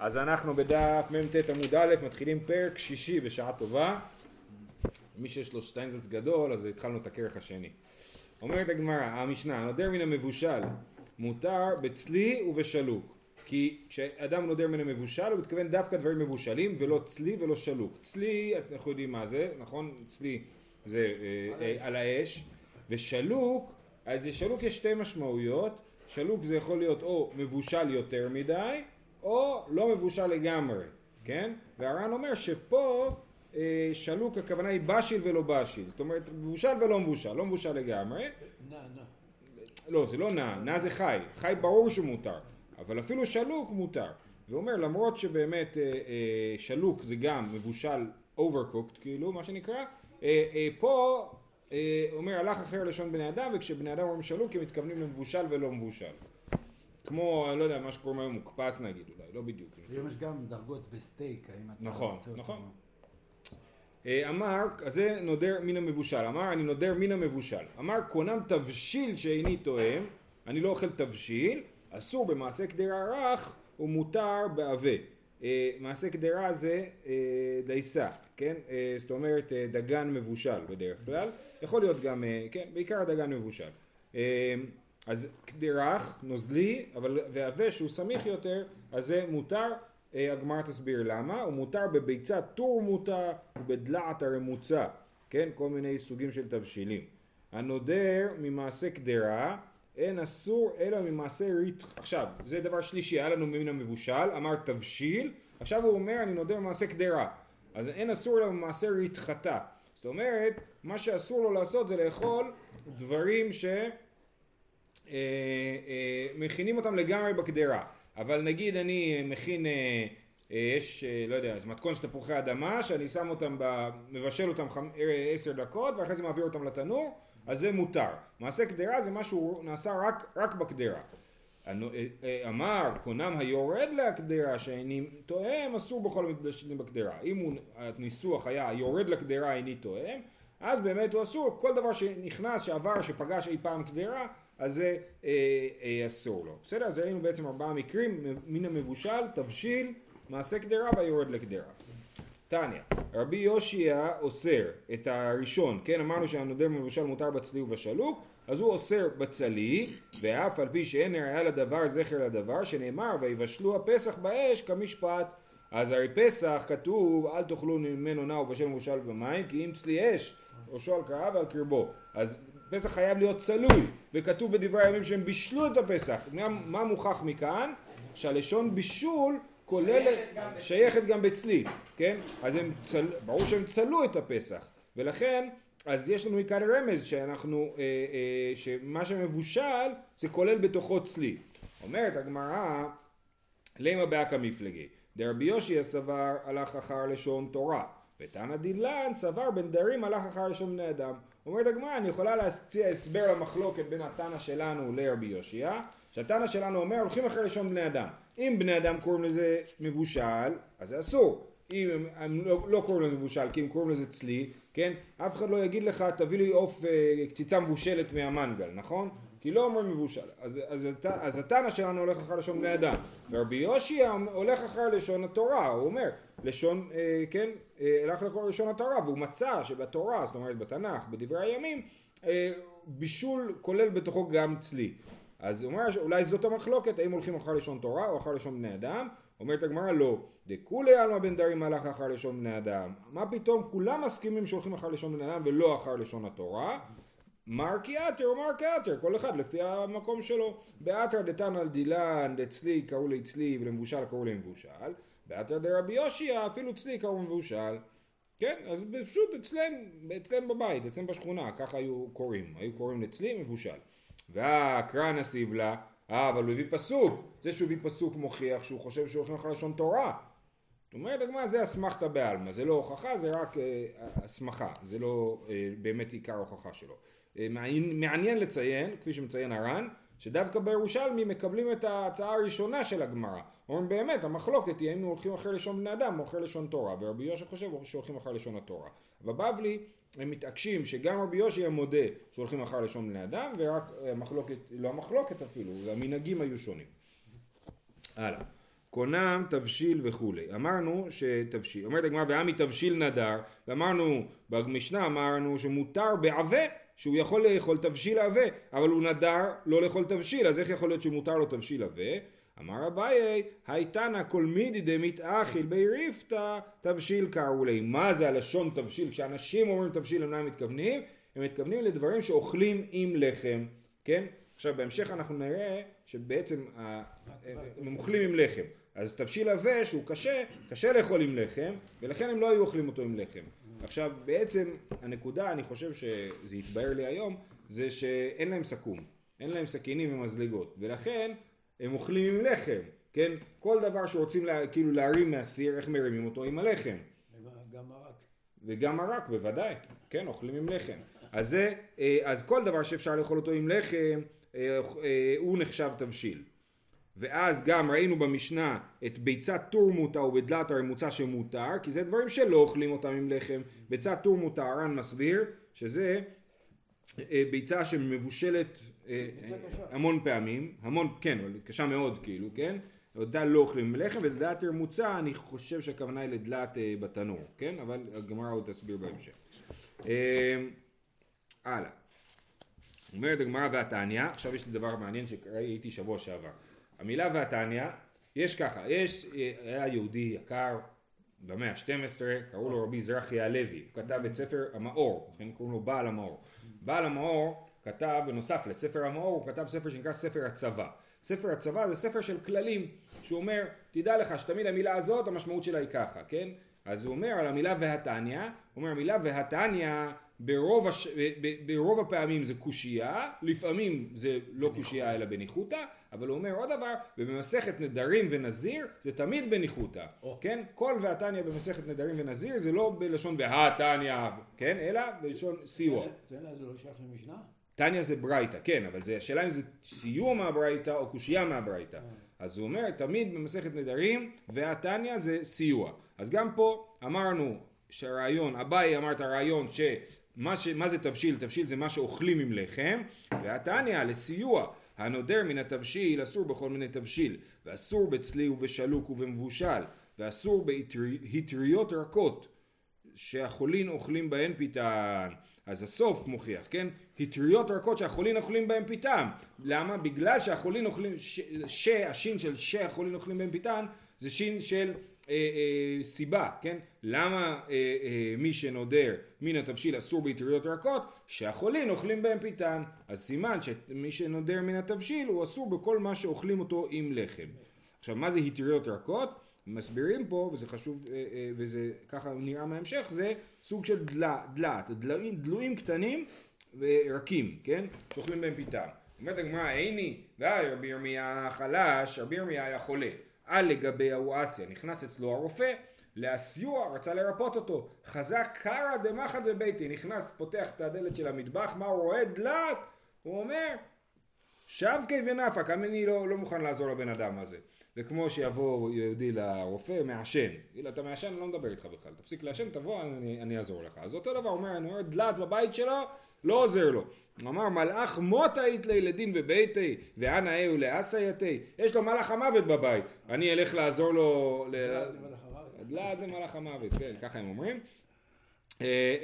אז אנחנו בדף מ"ט עמוד א', מתחילים פרק שישי בשעה טובה. מי שיש לו שטיינזלץ גדול, אז התחלנו את הכרך השני. אומרת הגמרא, המשנה, נודר מן המבושל מותר בצלי ובשלוק. כי כשאדם נודר מן המבושל הוא מתכוון דווקא דברים מבושלים ולא צלי ולא שלוק. צלי, אנחנו יודעים מה זה, נכון? צלי זה אה, אה, על האש, ושלוק, אז לשלוק יש שתי משמעויות, שלוק זה יכול להיות או מבושל יותר מדי, או לא מבושל לגמרי, כן? והר"ן אומר שפה אה, שלוק הכוונה היא בשיל ולא בשיל, זאת אומרת מבושל ולא מבושל, לא מבושל לגמרי. נע, נע. לא, זה לא נע, נע זה חי, חי ברור שמותר, אבל אפילו שלוק מותר. והוא אומר למרות שבאמת אה, אה, שלוק זה גם מבושל overcooked כאילו, מה שנקרא, אה, אה, פה אה, אומר הלך אחר לשון בני אדם, וכשבני אדם אומרים שלוק הם מתכוונים למבושל ולא מבושל. כמו, אני לא יודע, מה שקוראים היום מוקפץ נגיד, אולי, לא בדיוק. היום יש גם דרגות בסטייק, האם אתה נכון, רוצה אותו? נכון. אה, אמר, אז זה נודר מן המבושל, אמר אני נודר מן המבושל, אמר קונם תבשיל שאיני תואם, אני לא אוכל תבשיל, אסור במעשה קדרה רך ומותר בעבה. אה, מעשה קדרה זה אה, דייסה, כן? זאת אומרת דגן מבושל בדרך כלל, יכול להיות גם, כן, בעיקר הדגן מבושל. אז קדרך, נוזלי, אבל ועבה שהוא סמיך יותר, אז זה מותר, אה, הגמרא תסביר למה, הוא מותר בביצת טור מותר ובדלעת הרמוצה, כן? כל מיני סוגים של תבשילים. הנודר ממעשה קדרה אין אסור אלא ממעשה ריתח. עכשיו, זה דבר שלישי, היה לנו מן המבושל, אמר תבשיל, עכשיו הוא אומר אני נודר ממעשה קדרה. אז אין אסור אלא ממעשה ריתחתה. זאת אומרת, מה שאסור לו לעשות זה לאכול דברים ש... אה, אה, מכינים אותם לגמרי בקדרה. אבל נגיד אני מכין, אה, אה, יש, לא יודע, מתכון של תפוחי אדמה, שאני שם אותם, ב, מבשל אותם עשר דקות, ואחרי זה מעביר אותם לתנור, אז זה מותר. מעשה קדרה זה משהו נעשה רק, רק בקדרה. אמר קונם היורד לקדרה שאיני תואם אסור בכל המקדשים בקדרה אם הניסוח היה היורד לקדרה איני תואם אז באמת הוא אסור כל דבר שנכנס שעבר שפגש אי פעם קדרה אז זה אה, אה, אסור לו בסדר אז ראינו בעצם ארבעה מקרים מן המבושל תבשיל מעשה קדרה והיורד לקדרה תניא, רבי יושיע אוסר את הראשון, כן אמרנו שהנודר מבושל מותר בצלי ובשלוק, אז הוא אוסר בצלי, ואף על פי שאין ראיה לדבר זכר לדבר, שנאמר ויבשלו הפסח באש כמשפט. אז הרי פסח כתוב אל תאכלו ממנו נע ובשל מבושל במים, כי אם צלי אש ראשו על קרעיו ועל קרבו. אז פסח חייב להיות צלוי, וכתוב בדברי הימים שהם בישלו את הפסח. מה, מה מוכח מכאן? שהלשון בישול כוללת, שייכת גם בצלי, כן? אז הם צל, ברור שהם צלו את הפסח, ולכן, אז יש לנו מכאן רמז שאנחנו, אה, אה, שמה שמבושל זה כולל בתוכו צלי. אומרת הגמרא, למה באקא מפלגי? דרבי יושיע סבר הלך אחר לשון תורה, ותנא דילן סבר בן דרים הלך אחר לשון בני אדם. אומרת הגמרא, אני יכולה להציע הסבר למחלוקת בין התנא שלנו לרבי יושיע, שהתנא שלנו אומר הולכים אחרי לשון בני אדם. אם בני אדם קוראים לזה מבושל, אז זה אסור. אם הם, הם לא, לא קוראים לזה מבושל, כי הם קוראים לזה צלי, כן? אף אחד לא יגיד לך תביא לי עוף אה, קציצה מבושלת מהמנגל, נכון? כי לא אומרים מבושל. אז, אז, הת- אז התנא שלנו הולך אחר לשון בני אדם. ורבי יושיע הולך אחר לשון התורה, הוא אומר, לשון, אה, כן, הלך אחר לשון התורה, והוא מצא שבתורה, זאת אומרת בתנ"ך, בדברי הימים, אה, בישול כולל בתוכו גם צלי. אז הוא אומר שאולי זאת המחלוקת, האם הולכים אחר לשון תורה או אחר לשון בני אדם? אומרת הגמרא לא, דכולי עלמא בן דרים הלך אחר לשון בני אדם. מה פתאום כולם מסכימים שהולכים אחר לשון בני אדם ולא אחר לשון התורה? מר כאתר או מר כאתר, כל אחד לפי המקום שלו. באתר דתנא דילן דצלי קראו לצלי ולמבושל קראו למבושל. באתר דרבי יושיע אפילו צלי קראו מבושל. כן, אז פשוט אצלם, אצלם בבית, אצלם בשכונה, ככה היו קוראים. היו קוראים לצלי מבושל. והקרא נסיב לה, אה, אבל הוא הביא פסוק. זה שהוא הביא פסוק מוכיח שהוא חושב שהולכים אחר לשון תורה. זאת אומרת הגמרא זה אסמכתא בעלמא, זה לא הוכחה, זה רק אה, זה לא אה, באמת עיקר ההוכחה שלו. אה, מעניין, מעניין לציין, כפי שמציין הר"ן, שדווקא בירושלמי מקבלים את ההצעה הראשונה של הגמרא. אומרים באמת, המחלוקת היא האם הולכים אחרי לשון בני אדם או אחרי לשון תורה, ורבי יושע חושב שהולכים אחרי לשון התורה. בבבלי הם מתעקשים שגם רבי יושע מודה שהולכים אחר לשון בני אדם, ורק המחלוקת, לא המחלוקת אפילו, המנהגים היו שונים. הלאה. קונם, תבשיל וכולי. אמרנו שתבשיל, אומרת הגמרא ועמי תבשיל נדר, ואמרנו במשנה אמרנו שמותר בעווה שהוא יכול לאכול תבשיל עבה, אבל הוא נדר לא לאכול תבשיל, אז איך יכול להיות שמותר לו תבשיל עבה? אמר אביי, הייתנא כל מידי דמית אכיל בי ריפתא תבשיל קראו. מה זה הלשון תבשיל? כשאנשים אומרים תבשיל, למה הם מתכוונים? הם מתכוונים לדברים שאוכלים עם לחם, כן? עכשיו בהמשך אנחנו נראה שבעצם הם אוכלים עם לחם. אז תבשיל עבה שהוא קשה, קשה לאכול עם לחם, ולכן הם לא היו אוכלים אותו עם לחם. עכשיו בעצם הנקודה, אני חושב שזה יתבהר לי היום, זה שאין להם סכו"ם, אין להם סכינים ומזלגות, ולכן הם אוכלים עם לחם, כן? כל דבר שרוצים לה, כאילו להרים מהסיר, איך מרימים אותו? עם הלחם. גם מרק. וגם מרק, בוודאי, כן, אוכלים עם לחם. אז, זה, אה, אז כל דבר שאפשר לאכול אותו עם לחם, אה, אה, הוא נחשב תבשיל. ואז גם ראינו במשנה את ביצת תורמותא ובדלת הרמוצה שמותר, כי זה דברים שלא אוכלים אותם עם לחם. ביצת תורמותא הר"ן מסביר שזה ביצה שמבושלת המון פעמים, המון, כן, אבל קשה מאוד כאילו, כן? אותה לא אוכלים עם לחם, ודלת תרמוצה אני חושב שהכוונה היא לדלת בתנור, כן? אבל הגמרא עוד תסביר בהמשך. הלאה. אומרת הגמרא והתניא, עכשיו יש לי דבר מעניין שראיתי שבוע שעבר. המילה והתניא, יש ככה, יש, היה יהודי יקר במאה ה-12, קראו לו רבי זרחי הלוי, הוא כתב את ספר המאור, לכן קוראים לו בעל המאור. בעל המאור כתב, בנוסף לספר המאור, הוא כתב ספר שנקרא ספר הצבא. ספר הצבא זה ספר של כללים, שהוא אומר, תדע לך שתמיד המילה הזאת, המשמעות שלה היא ככה, כן? אז הוא אומר על המילה והתניא, הוא אומר המילה והתניא ברוב, הש... ברוב הפעמים זה קושייה, לפעמים זה לא קושייה אלא בניחותא, אבל הוא אומר עוד דבר, ובמסכת נדרים ונזיר זה תמיד בניחותא, oh. כן? כל והתניא במסכת נדרים ונזיר זה לא בלשון והתניא, כן? אלא בלשון סיוע. זה לא שייך למשנה? תניא זה ברייתא, כן, אבל זה, השאלה אם זה סיוע מהברייתא או קושייה מהברייתא. אז הוא אומר, תמיד במסכת נדרים, והתניא זה סיוע. אז גם פה אמרנו שהרעיון, אביי אמר את הרעיון שמה ש, מה זה תבשיל? תבשיל זה מה שאוכלים עם לחם, והתניא לסיוע. הנודר מן התבשיל אסור בכל מיני תבשיל, ואסור בצלי ובשלוק ובמבושל, ואסור בהטריות רכות, שהחולין אוכלים בהן פיתן. אז הסוף מוכיח, כן? הטריות רכות שהחולין אוכלים בהן פיתן. למה? בגלל שהחולין אוכלים, ש, ש, השין של שהחולין אוכלים בהן פיתן, זה שין של אה, אה, סיבה, כן? למה אה, אה, מי שנודר מן התבשיל אסור בהטריות רכות? שהחולין אוכלים בהם פיתן. אז סימן שמי שנודר מן התבשיל הוא אסור בכל מה שאוכלים אותו עם לחם. עכשיו מה זה הטריות רכות? מסבירים פה, וזה חשוב, אה, אה, וזה ככה נראה מההמשך, זה סוג של דלה, דלת, דלויים, דלויים קטנים ורקים, כן? שאוכלים בהם פיתן. אומרת הגמרא, איני, רבי ירמיה חלש, רבי ירמיה היה חולה. על לגבי האואסיה, נכנס אצלו הרופא, להסיוע, רצה לרפות אותו, חזק קרא דמחת בביתי, נכנס, פותח את הדלת של המטבח, מה הוא רואה? דלת! הוא אומר, שבקי ונפק, אני לא, לא מוכן לעזור לבן אדם הזה. זה כמו שיבוא יהודי לרופא, מעשן. כאילו, אתה מעשן, אני לא מדבר איתך בכלל. תפסיק לעשן, תבוא, אני, אני אעזור לך. אז אותו דבר, אומר, אני רואה דלת בבית שלו, לא עוזר לו. הוא אמר מלאך מות היית לילדין בביתי ואנא אהו לעשייתי יש לו מלאך המוות בבית. אני אלך לעזור לו דלעת זה מלאך המוות. כן ככה הם אומרים. אה,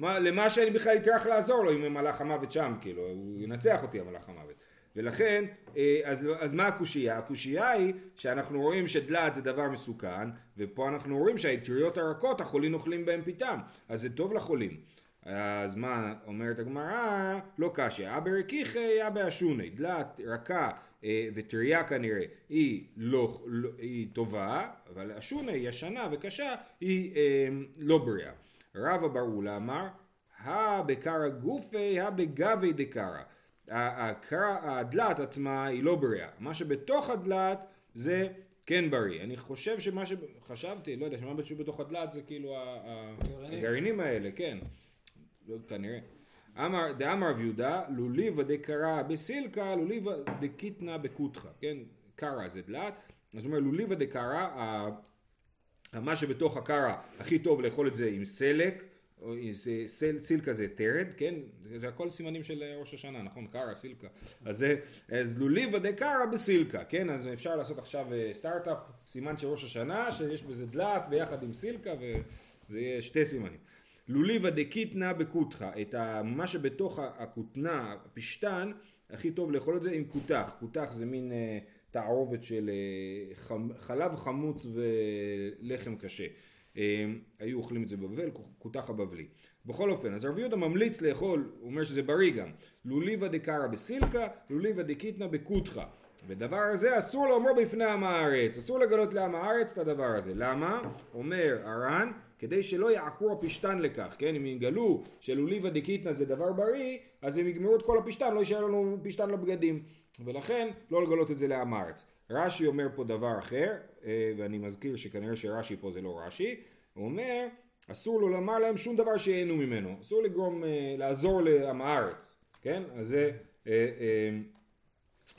אה, למה שאני בכלל אטרח לעזור לו אם מלאך המוות שם כאילו הוא ינצח אותי המלאך המוות. ולכן אה, אז, אז מה הקושייה? הקושייה היא שאנחנו רואים שדלעת זה דבר מסוכן ופה אנחנו רואים שהאטריות הרכות החולים אוכלים בהם פיתם. אז זה טוב לחולים אז מה אומרת הגמרא? לא קשה. אבא רקיחי אבא אשוני. דלת רכה אה, וטריה כנראה היא, לא, לא, היא טובה, אבל אשוני ישנה וקשה היא אה, לא בריאה. רבא ברולה אמר, הא בקרא גופי, הא בגבי דקרא. הדלת עצמה היא לא בריאה. מה שבתוך הדלת זה כן בריא. אני חושב שמה שחשבתי, לא יודע, שמה בתוך הדלת זה כאילו הגרעינים האלה, כן. לא, כנראה. אמר, דאמר רב יהודה, לוליבא דקרא בסילקה, לוליבא דקיתנא בקותחא, כן? קרא זה דלת, אז הוא אומר לוליבא דקרא, מה שבתוך הקרא הכי טוב לאכול את זה עם סלק, סל- סילקה זה תרד, כן? זה הכל סימנים של ראש השנה, נכון? קרא, סילקה. אז זה, אז לוליבה דקרא בסילקה, כן? אז אפשר לעשות עכשיו אה, סטארט-אפ, סימן של ראש השנה, שיש בזה דלת ביחד עם סילקה, וזה יהיה שתי סימנים. לוליבה דקיתנה בקותחה, את מה שבתוך הכותנה, הפשתן, הכי טוב לאכול את זה עם כותח. כותח זה מין אה, תערובת של אה, חלב חמוץ ולחם קשה. אה, היו אוכלים את זה בבבל, כותח הבבלי. בכל אופן, אז רבי יהודה ממליץ לאכול, הוא אומר שזה בריא גם, לוליבה דקרא בסילקה, לוליבה דקיתנה בקותחה. ודבר הזה אסור לאומרו בפני עם הארץ, אסור לגלות לעם הארץ את הדבר הזה. למה? אומר הר"ן, כדי שלא יעקרו הפשתן לכך, כן? אם יגלו שלוליבה דקיתנה זה דבר בריא, אז הם יגמרו את כל הפשתן, לא יישאר לנו פשתן לבגדים. ולכן לא לגלות את זה לעם הארץ. רש"י אומר פה דבר אחר, אה, ואני מזכיר שכנראה שרש"י פה זה לא רש"י, הוא אומר, אסור לו לומר להם שום דבר שייהנו ממנו, אסור לגרום, אה, לעזור לעם הארץ, כן? אז זה, אה,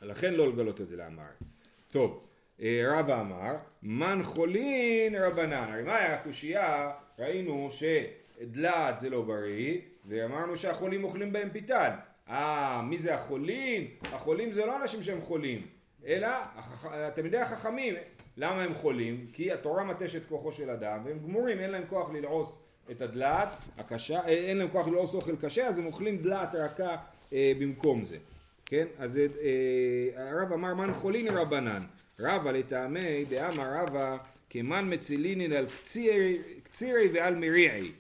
לכן לא לגלות את זה לעם הארץ. טוב, רבא אמר, מן חולין רבנן, הרי מה היה הקושייה? ראינו שדלעת זה לא בריא, ואמרנו שהחולים אוכלים בהם פיתן. אה, מי זה החולים? החולים זה לא אנשים שהם חולים, אלא החכ... תלמידי החכמים. למה הם חולים? כי התורה מטשת כוחו של אדם, והם גמורים, אין להם כוח ללעוס את הדלעת הקשה, אה, אין להם כוח ללעוס אוכל קשה, אז הם אוכלים דלעת רכה אה, במקום זה. כן? אז אה, הרב אמר מן חולין רבנן. רבא לטעמי דאמר רבא כמן מצילינין על קצירי, קצירי ועל מריעי.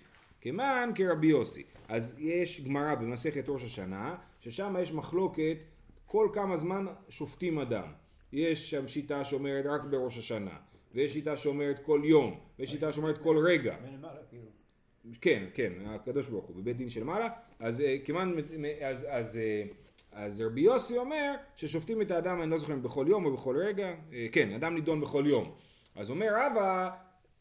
כמן כרבי יוסי. אז יש גמרא במסכת ראש השנה, ששם יש מחלוקת כל כמה זמן שופטים אדם. יש שם שיטה שאומרת רק בראש השנה, ויש שיטה שאומרת כל יום, ויש שיטה שאומרת כל רגע. כאילו. כן, כן, הקדוש ברוך הוא, בבית דין של מעלה, אז אה, כמען, אז, אז, אה, אז רבי יוסי אומר ששופטים את האדם, אני לא זוכר אם בכל יום או בכל רגע, אה, כן, אדם נידון בכל יום. אז אומר רבא,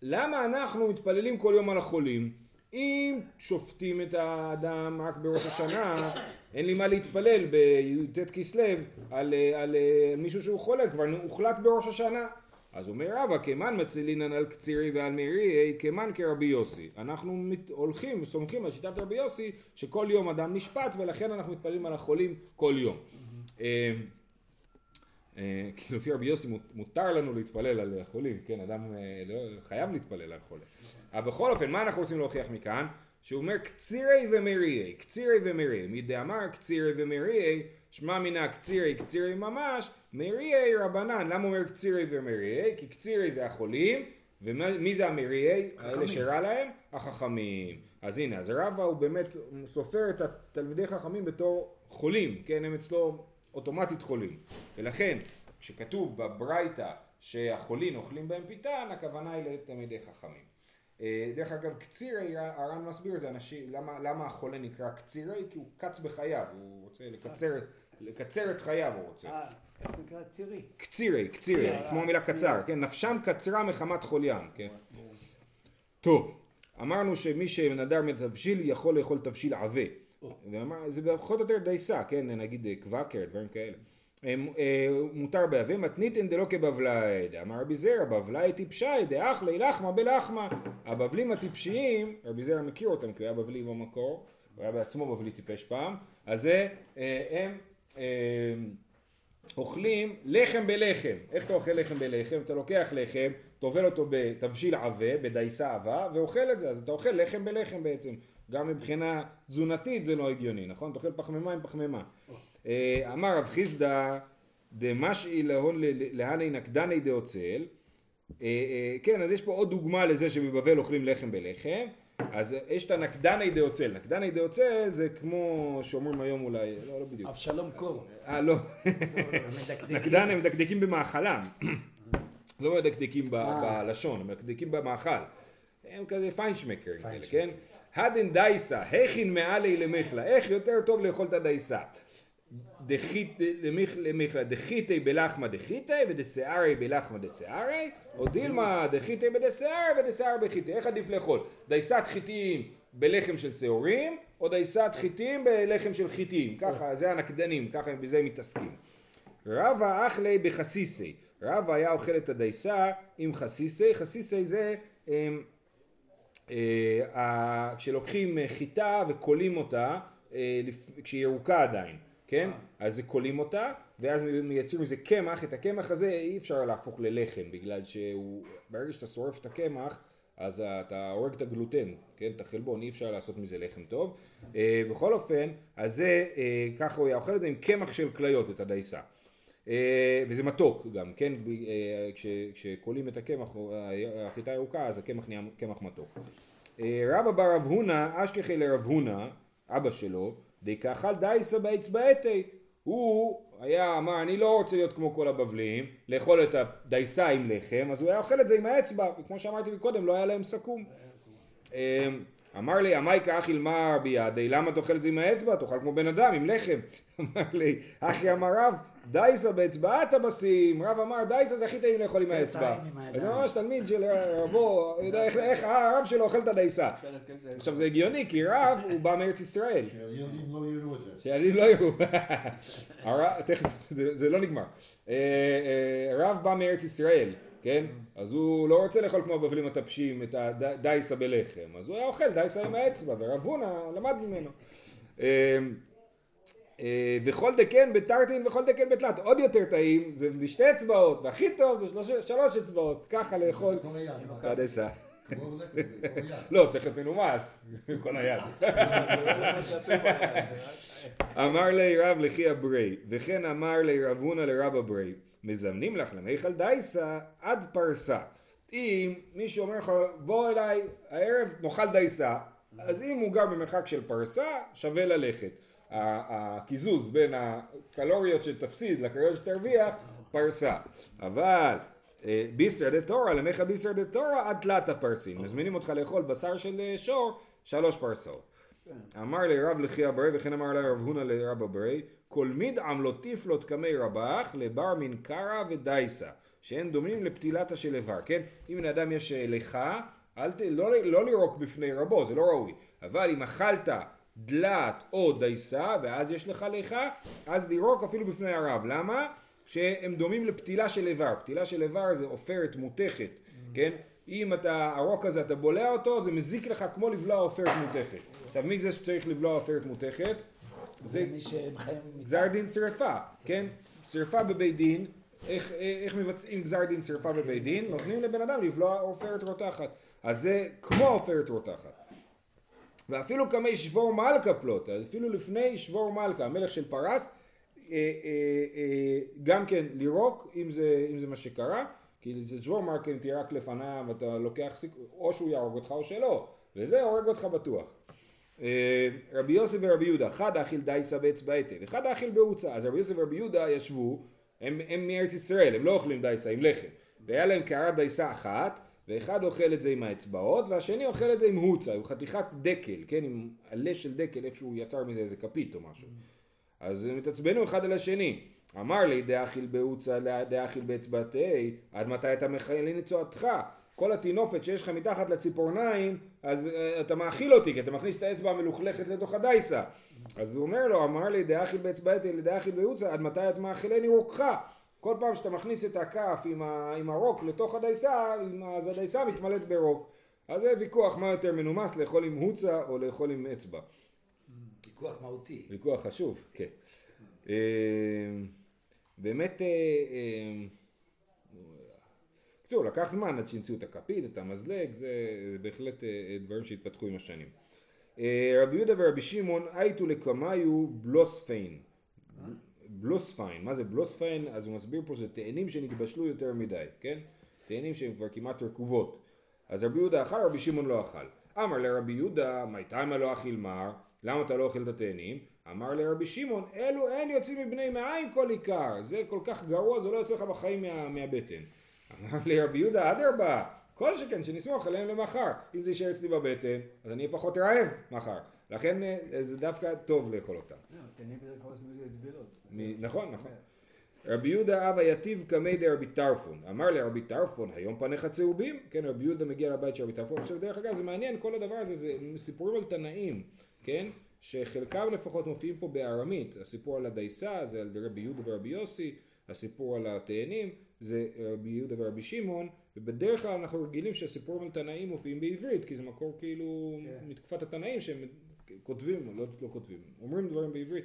למה אנחנו מתפללים כל יום על החולים? אם שופטים את האדם רק בראש השנה, אין לי מה להתפלל בי"ט כסלו על, אה, על, אה, מישהו שהוא חולה, כבר הוחלט בראש השנה. אז אומר רבא, כמן מצילינן על קצירי ועל מירי, כמן כרבי יוסי. אנחנו מת, הולכים, סומכים על שיטת רבי יוסי, שכל יום אדם נשפט, ולכן אנחנו מתפללים על החולים כל יום. אה, אה, כי לפי רבי יוסי מות- מותר לנו להתפלל על החולים, כן, אדם אה, לא, חייב להתפלל על חולה. אבל בכל אופן, מה אנחנו רוצים להוכיח מכאן? שהוא אומר קצירי ומריעי, קצירי ומריעי, מי דאמר קצירי ומריעי, שמע מינה קצירי קצירי ממש, מריעי רבנן, למה אומר קצירי ומריעי? כי קצירי זה החולים, ומי זה המריעי? האלה שרע להם? החכמים. אז הנה, אז רבא הוא באמת סופר את התלמידי חכמים בתור חולים, כן, הם אצלו אוטומטית חולים. ולכן, כשכתוב בברייתא שהחולים אוכלים בהם פיתן, הכוונה היא לתלמידי חכמים. אה, דרך אגב, קצירי, הר"ן מסביר זה אנשים, למה, למה החולה נקרא קצירי? כי הוא קץ בחייו, הוא רוצה לקצר, לקצר את חייו הוא רוצה. אה, איך נקרא צירי? קצירי, קצירי, כמו אה, מילה קצר, כן, נפשם קצרה מחמת חוליים, כן. טוב, אמרנו שמי שנדר מתבשיל יכול לאכול תבשיל עבה. זה פחות או יותר דייסה, כן, נגיד אה, קוואקר, דברים כאלה. אה, אה, מותר בעבה מתניתן דלא כבבלאי, אמר רבי זרע, בבלאי טיפשי, דאחלי לחמה בלחמה. הבבלים הטיפשיים, רבי זרע מכיר אותם כי הוא היה בבלי במקור, הוא היה בעצמו בבלי טיפש פעם, אז אה, הם אה, אוכלים לחם בלחם. איך אתה אוכל לחם בלחם? אתה לוקח לחם, טובל אותו בתבשיל עבה, בדייסה עבה, ואוכל את זה. אז אתה אוכל לחם בלחם בעצם. גם מבחינה תזונתית זה לא הגיוני, נכון? אתה אוכל פחמימה עם פחמימה. אה, אמר רב חיסדא דמשאי להון להני נקדני דאוצל. אה, אה, כן, אז יש פה עוד דוגמה לזה שבבבל אוכלים לחם בלחם. אז יש את הנקדני דאוצל. נקדני דאוצל זה כמו שאומרים היום אולי, לא, לא בדיוק. אבשלום קור. אה, לא. נקדן הם מדקדקים במאכלם. לא מדקדקים ב- בלשון, הם מדקדקים במאכל. הם כזה פיינשמקרים כאלה, כן? הדן דייסה, הכין מעלי למחלה, איך יותר טוב לאכול את הדייסה? דחית למח- למחלה, דחיתי בלחמה דחיתי ודשערי בלחמה דשערי, או דילמה דחיתי בדשער ודשער בחיתי, איך עדיף לאכול? דייסת חיטים בלחם של שעורים, או דייסת חיטים בלחם של חיטים, ככה, זה הנקדנים, ככה בזה הם מתעסקים. רבא אכלי בחסיסי, רבא היה אוכל את הדייסה עם חסיסי, חסיסי זה אמ, אה, כשלוקחים חיטה וכולים אותה, אה, כשהיא ירוקה עדיין, כן? אז זה כולים אותה, ואז מייצרים מזה קמח, את הקמח הזה אי אפשר להפוך ללחם, בגלל שהוא, ברגע שאתה שורף את הקמח, אז אתה הורג את הגלוטן, כן? את החלבון, אי אפשר לעשות מזה לחם טוב. אה, בכל אופן, אז זה, אה, ככה הוא היה אוכל את זה עם קמח של כליות, את הדייסה. אה, וזה מתוק גם, כן? אה, כש- כשכולים את הקמח, או ה- החיטה הירוקה, אז הקמח נהיה קמח מתוק. אה, רבא בר רב הונא, אשכחי לרב הונא, אבא שלו, דקאכל דייסה באצבעתי. הוא היה, אמר, אני לא רוצה להיות כמו כל הבבלים, לאכול את הדייסה עם לחם, אז הוא היה אוכל את זה עם האצבע, וכמו שאמרתי מקודם, לא היה להם סכו"ם. אמר לי, עמייקה אחי למר בידי, למה אתה אוכל את זה עם האצבע? תאכל כמו בן אדם, עם לחם. אמר לי, אחי אמר רב, דייסה באצבעת הבשים. רב אמר, דייסה זה הכי טעים לאכול עם האצבע. זה ממש תלמיד של רבו, יודע איך- הרב שלו אוכל את הדייסה. עכשיו זה הגיוני, כי רב הוא בא מארץ ישראל. שהילדים לא יראו את זה. שילדים לא יראו. תכף, זה זה לא נגמר. אה, אה, רב בא מארץ ישראל, כן? אז הוא לא רוצה לאכול כמו הבבלים הטפשים את הדייסה בלחם, אז הוא היה אוכל דייסה עם האצבע, ורב הונא למד ממנו. אה, אה, וכל דקן בתרטין וכל דקן בתלת. עוד יותר טעים, זה בשתי אצבעות, והכי טוב זה שלוש, שלוש אצבעות, ככה לאכול הדייסה. לא, צריך להיות מנומס, כל היד. אמר לי רב לחי אברי, וכן אמר לי רב הונא לרב אברי, מזמנים לך למיכל דייסה עד פרסה. אם מישהו אומר לך, בוא אליי הערב נאכל דייסה, אז אם הוא גר במרחק של פרסה, שווה ללכת. הקיזוז בין הקלוריות שתפסיד לקלוריות שתרוויח, פרסה. אבל אה, ביסר דה תורה, למיכה ביסר דה תורה עד תלת הפרסים. מזמינים אותך לאכול בשר של אה, שור, שלוש פרסאות. אמר לי רב לחי אברי וכן אמר לי רב הונא לרב אברי כל מיד עמלות תפלות קמי רבח לבר מן קרא ודייסה שהן דומים לפתילתה של איבר כן אם בן אדם יש אה, ליכה אל ת... לא, לא לירוק בפני רבו זה לא ראוי אבל אם אכלת דלת או דייסה ואז יש לך ליכה אז לירוק אפילו בפני הרב למה? שהם דומים לפתילה של איבר פתילה של איבר זה עופרת מותכת כן אם אתה, הרוק הזה אתה בולע אותו, זה מזיק לך כמו לבלוע עופרת מותכת. עכשיו מי זה שצריך לבלוע עופרת מותכת? זה מי שמחיים... גזר דין שרפה, כן? שרפה בבית דין, איך, איך מבצעים גזר דין שרפה בבית דין? נותנים לבן אדם לבלוע עופרת רותחת. אז זה כמו עופרת רותחת. ואפילו קמי שבור מלכה פלוט, אפילו לפני שבור מלכה, המלך של פרס, אה, אה, אה, גם כן לירוק, אם זה, אם זה מה שקרה, כי זה שבור מלכה תהיה רק לפניו, אתה לוקח סיכוי, או שהוא יהרוג אותך או שלא, וזה הורג אותך בטוח. אה, רבי יוסף ורבי יהודה, חד אכיל דייסה באצבעתי, וחד אכיל בעוצה. אז רבי יוסף ורבי יהודה ישבו, הם, הם מארץ ישראל, הם לא אוכלים דייסה עם לחם. והיה להם קערת דייסה אחת, ואחד אוכל את זה עם האצבעות, והשני אוכל את זה עם הוצה, עם חתיכת דקל, כן, עם עלה של דקל, איכשהו יצר מזה איזה כפית או משהו. אז הם התעצבנו אחד על השני. אמר לי דאכיל בהוצה דאכיל באצבעתי, עד מתי אתה מכהן לצועתך? כל הטינופת שיש לך מתחת לציפורניים, אז uh, אתה מאכיל אותי, כי אתה מכניס את האצבע המלוכלכת לתוך הדייסה. אז הוא אומר לו, אמר לי דאכיל באצבעתי לדאכיל בהוצה, עד מתי את מאכילני רוקך? כל פעם שאתה מכניס את הכף עם, ה, עם הרוק לתוך הדייסה, אז הדייסה מתמלאת ברוק. אז זה ויכוח מה יותר מנומס, לאכול עם הוצה או לאכול עם אצבע. ויכוח מהותי. ויכוח חשוב, כן. אה, באמת, אה, בקיצור, לקח זמן עד שהמציאו את הכפית, את המזלג, זה בהחלט אה, דברים שהתפתחו עם השנים. אה, רבי יהודה ורבי שמעון הייתו לקמיו בלוספיין. בלוספיין, מה זה בלוספיין? אז הוא מסביר פה שזה תאנים שנתבשלו יותר מדי, כן? תאנים שהן כבר כמעט רקובות. אז רבי יהודה אכל, רבי שמעון לא אכל. אמר לרבי יהודה, מי תימא לא אכיל מר? למה אתה לא אוכל את התאנים? אמר לרבי שמעון, אלו אין יוצאים מבני מעיים כל עיקר. זה כל כך גרוע, זה לא יוצא לך בחיים מה, מהבטן. אמר לרבי יהודה, אדרבה, כל שכן שנסמוך עליהם למחר. אם זה יישאר אצלי בבטן, אז אני אהיה פחות רעב מחר. לכן אה, זה דווקא טוב לאכול אותם. מ- נכון, נכון. רבי יהודה אבא יתיב קמי דרבי טרפון. אמר לרבי טרפון, היום פניך צהובים? כן, רבי יהודה מגיע לבית של רבי טרפון. עכשיו, דרך אגב, זה מעניין, כל הדבר הזה, זה סיפורים על תנאים, כן? שחלקם לפחות מופיעים פה בארמית. הסיפור על הדייסה, זה על רבי יהודה ורבי יוסי, הסיפור על התאנים, זה רבי יהודה ורבי שמעון, ובדרך כלל אנחנו רגילים שהסיפורים על תנאים מופיעים בעברית, כי זה מקור כאילו כן. מתקופת התנאים שהם כותבים, או לא, לא כותבים, אומרים דברים בעברית.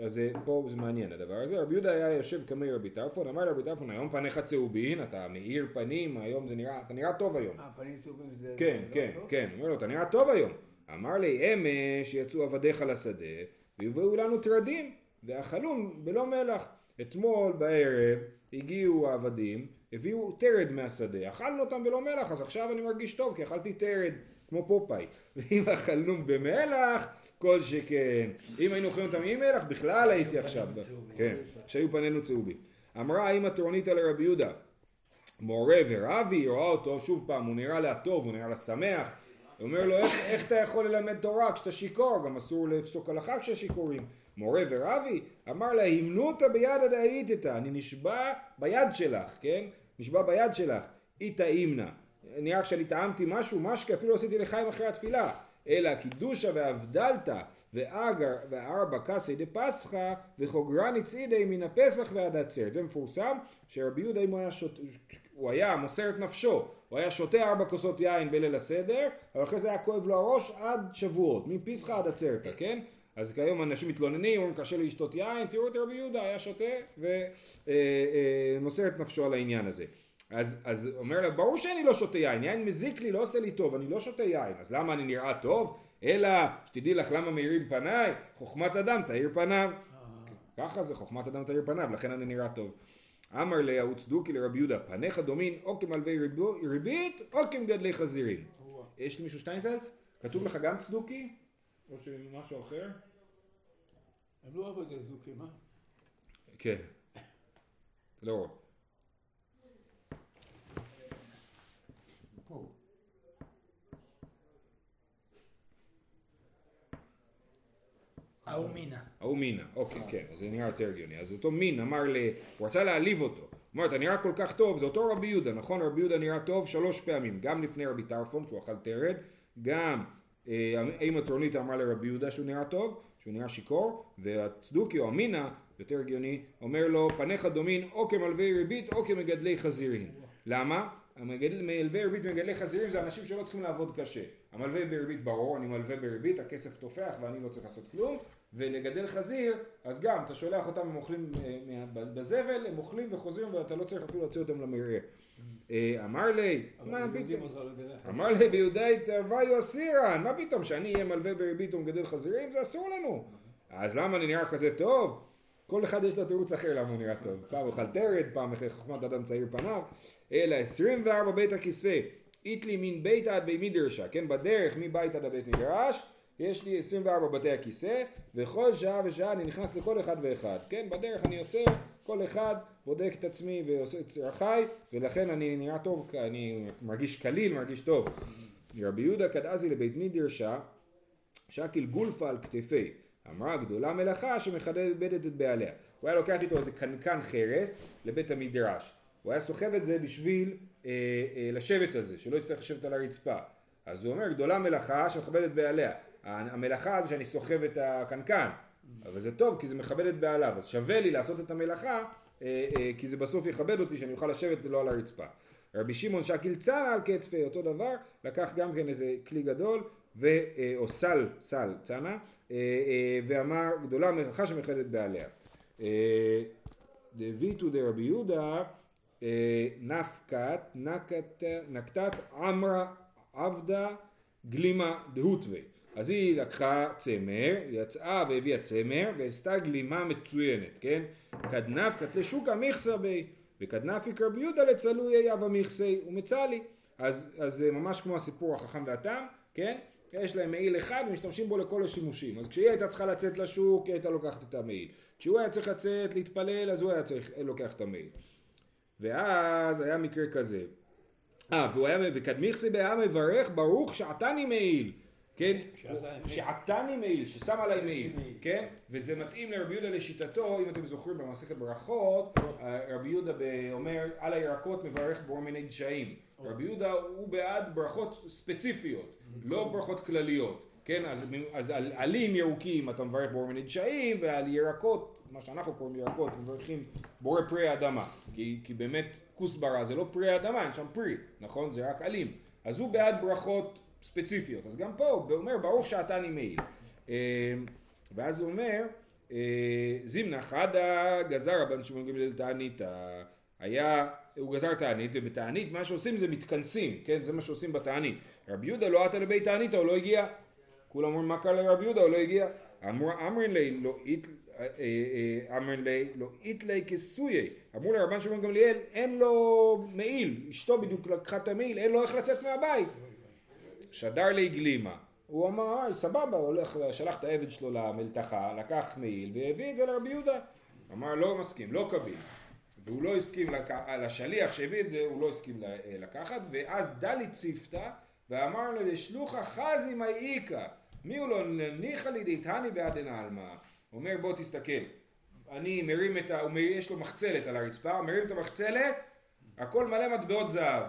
אז זה- פה זה מעניין הדבר הזה. רבי יהודה היה יושב כמי רבי טרפון, אמר לרבי טרפון, היום פניך צהובין, אתה מאיר פנים, היום זה נראה, אתה נראה טוב היום. אה, פנים צהובים זה... כן, זה כן, לא טוב? כן, אומר לו, אתה נראה טוב היום. אמר לי, אמש יצאו עבדיך לשדה, והביאו לנו טרדים, ואכלום בלא מלח. אתמול בערב הגיעו העבדים, הביאו טרד מהשדה, אכלנו אותם בלא מלח, אז עכשיו אני מרגיש טוב, כי אכלתי טרד, כמו פופאי. ואם אכלנו במלח, כל שכן. אם היינו אוכלים אותם עם מלח, בכלל הייתי עכשיו. כן, שהיו פנינו צהובים. אמרה האמא תורנית לרבי יהודה, מורה ורבי, היא רואה אותו, שוב פעם, הוא נראה לה טוב, הוא נראה לה שמח. הוא אומר לו, איך, איך אתה יכול ללמד תורה כשאתה שיכור? גם אסור לפסוק הלכה כששיכורים. מורה ורבי, אמר לה, המנותא בידא דאיתתא, אני נשבע ביד שלך, כן? נשבע ביד שלך, איתא אימנא. נראה כשאני טעמתי משהו, משקה, אפילו עשיתי לחיים אחרי התפילה. אלא קידושה והבדלתא ואגר וארבע קסי דפסחא וחוגרני צידי מן הפסח ועד עצרת. זה מפורסם שרבי יהודה אם הוא היה שותה, הוא היה מוסר את נפשו, הוא היה שותה ארבע כוסות יין בליל הסדר, אבל אחרי זה היה כואב לו הראש עד שבועות, מפסחא עד עצרתא, כן? אז כיום אנשים מתלוננים, אומרים קשה לי לשתות יין, תראו את רבי יהודה, היה שותה ומוסר את נפשו על העניין הזה. אז, אז אומר לה, ברור שאני לא שותה יין, יין מזיק לי, לא עושה לי טוב, אני לא שותה יין, אז למה אני נראה טוב? אלא, שתדעי לך למה מאירים פניי, חוכמת אדם תאיר פניו. ככה זה, חוכמת אדם תאיר פניו, לכן אני נראה טוב. אמר לה, צדוקי לרבי יהודה, פניך דומין או כמלווי ריבית או כמגדלי חזירים. יש למישהו שטיינזלץ? כתוב לך גם צדוקי? או שמשהו אחר? הם לא אוהבו את זה זוכים, אה? כן. לא. ההוא מינה. ההוא מינה, אוקיי, כן, אז זה נראה יותר הגיוני. אז אותו מין אמר ל... הוא רצה להעליב אותו. הוא אמר, אתה נראה כל כך טוב, זה אותו רבי יהודה, נכון? רבי יהודה נראה טוב שלוש פעמים, גם לפני רבי טרפון, כשהוא אכל טרד, גם אה, אימא טרונית אמרה לרבי יהודה שהוא נראה טוב, שהוא נראה שיכור, והצדוקי או המינה, יותר הגיוני, אומר לו, פניך דומין או כמלווי ריבית או כמגדלי חזירים. למה? מלווי ריבית ומגדלי חזירים זה אנשים שלא צריכים לעבוד קשה. המלווה בריבית ברור, אני מלווה בריבית, הכסף תופח ואני לא צריך לעשות כלום. ולגדל חזיר, אז גם, אתה שולח אותם, הם אוכלים אה, בזבל, הם אוכלים וחוזרים ואתה לא צריך אפילו להוציא אותם למרעה. אה, אמר לי, מה פתאום? אמר לי ביהודאי תרוויו אסירן, מה פתאום שאני אהיה מלווה בריבית ומגדל חזירים? זה אסור לנו. אז למה אני נראה כזה טוב? כל אחד יש לו תירוץ אחר למה הוא נראה טוב. פעם אוכל טרד, פעם אחרי חוכמת אדם צעיר פניו. אלא 24 בית הכיסא, איתלי מן ביתא עד בי מדרשה, כן? בדרך מבית עד הבית מדרש, יש לי 24 בתי הכיסא, וכל שעה ושעה אני נכנס לכל אחד ואחד. כן? בדרך אני עוצר, כל אחד בודק את עצמי ועושה את צרכיי, ולכן אני נראה טוב, אני מרגיש קליל, מרגיש טוב. רבי יהודה קדאזי לבית מדרשה, שקיל גולפה על כתפי. אמרה גדולה מלאכה שמכבדת את בעליה. הוא היה לוקח איתו איזה קנקן חרס לבית המדרש. הוא היה סוחב את זה בשביל אה, אה, לשבת על זה, שלא יצטרך לשבת על הרצפה. אז הוא אומר גדולה מלאכה שמכבדת בעליה. המלאכה זה שאני סוחב את הקנקן. אבל זה טוב כי זה מכבד את בעליו. אז שווה לי לעשות את המלאכה אה, אה, כי זה בסוף יכבד אותי שאני אוכל לשבת לא על הרצפה. רבי שמעון שקיל צנע על כתפי, אותו דבר, לקח גם כן איזה כלי גדול, ו, אה, או סל, סל, אה, ואמר גדולה מלאכה שמכבדת בעליה. דביתו דרבי יהודה נפקת, נקת, נקתת עמרה עבדה גלימה דהוטווה. אז היא לקחה צמר, יצאה והביאה צמר, ועשתה גלימה מצוינת, כן? כדנפקת לשוקה מכסה בי, וכדנפי רבי יהודה לצלוי יב המכסי ומצלי. אז, זה ממש כמו הסיפור החכם והתם, כן? יש להם מעיל אחד ומשתמשים בו לכל השימושים. אז כשהיא הייתה צריכה לצאת לשוק, היא הייתה לוקחת את המעיל. כשהוא היה צריך לצאת להתפלל, אז הוא היה צריך לוקח את המעיל. ואז היה מקרה כזה. אה, והוא היה, וכדמיכסי היה מברך ברוך שעתני מעיל. כן? שעתני מעיל, ששם עליי מעיל, כן? וזה מתאים לרבי יהודה לשיטתו, אם אתם זוכרים במסכת ברכות, רבי יהודה אומר על הירקות מברך בכל מיני דשאים. רבי יהודה הוא בעד ברכות ספציפיות, לא ברכות כלליות. כן, אז, אז על עלים ירוקים אתה מברך בורא מיני דשאים, ועל ירקות, מה שאנחנו קוראים ירקות, מברכים בורא פרי האדמה. כי, כי באמת כוסברה זה לא פרי האדמה, אין שם פרי, נכון? זה רק עלים. אז הוא בעד ברכות ספציפיות. אז גם פה הוא אומר ברוך שעתני מעיל. אה, ואז הוא אומר, אה, זימנה חדה גזר רבן שמעון גמליאל תעניתא. היה, הוא גזר תענית, ובתענית מה שעושים זה מתכנסים, כן? זה מה שעושים בתענית. רבי יהודה לא עטה לבית תעניתא, הוא לא הגיע. כולם אומרים מה קרה לרבי יהודה, הוא לא הגיע. אמר- אמרין לי לא אית, אה, אה, אמרין לי לא איתלי כסויי. אמרו לרבן שמעון גמליאל, אין לו מעיל, אשתו בדיוק לקחה את המעיל, אין לו איך לצאת מהבית. שדר לי גלימה. הוא אמר, "אה, סבבה, הולך, שלח את העבד שלו למלתחה, לקח מעיל והביא את זה לרבי יהודה. אמר, לא מסכים, לא קביל. והוא לא הסכים, לק... לשליח שהביא את זה, הוא לא הסכים ל- לקחת, ואז דלי ציפתא, ואמר לו, לשלוחה חזי מי איכא, מי הוא לא ניחא לי דהתני בעדן עלמא. אומר, בוא תסתכל, אני מרים את ה... הוא יש לו מחצלת על הרצפה, מרים את המחצלת, הכל מלא מטבעות זהב,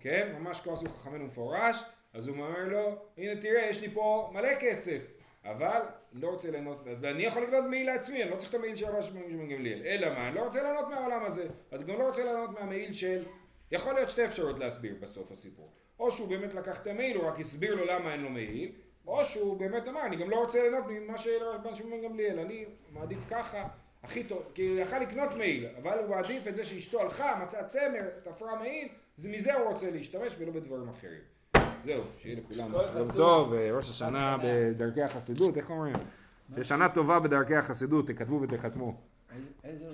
כן? ממש כמו עשו חכמינו מפורש, אז הוא אומר לו, הנה תראה, יש לי פה מלא כסף, אבל לא רוצה ליהנות, אז אני יכול לקנות מעיל לעצמי, אני לא צריך את המעיל של הרב שמעון גמליאל, אלא מה, אני לא רוצה ליהנות מהעולם הזה, אז גם לא רוצה ליהנות מהמעיל של, יכול להיות שתי אפשרויות להסביר בסוף הסיפור, או שהוא באמת לקח את המעיל, הוא רק הסביר לו למה אין לו מעיל, או שהוא באמת אמר, אני גם לא רוצה ליהנות ממה של רבן שמעון גמליאל, אני מעדיף ככה, הכי טוב, כי הוא יכל לקנות מעיל, אבל הוא מעדיף את זה שאשתו הלכה, מצאה צמר, תפרה מעיל, זה מזה הוא רוצה להשתמש ולא בדברים אחרים. זהו, שיהיה לכולם יום. טוב, אה, ראש השנה. בדרכי החסידות, איך אומרים? שנה טובה בדרכי החסידות, תכתבו ותחתמו.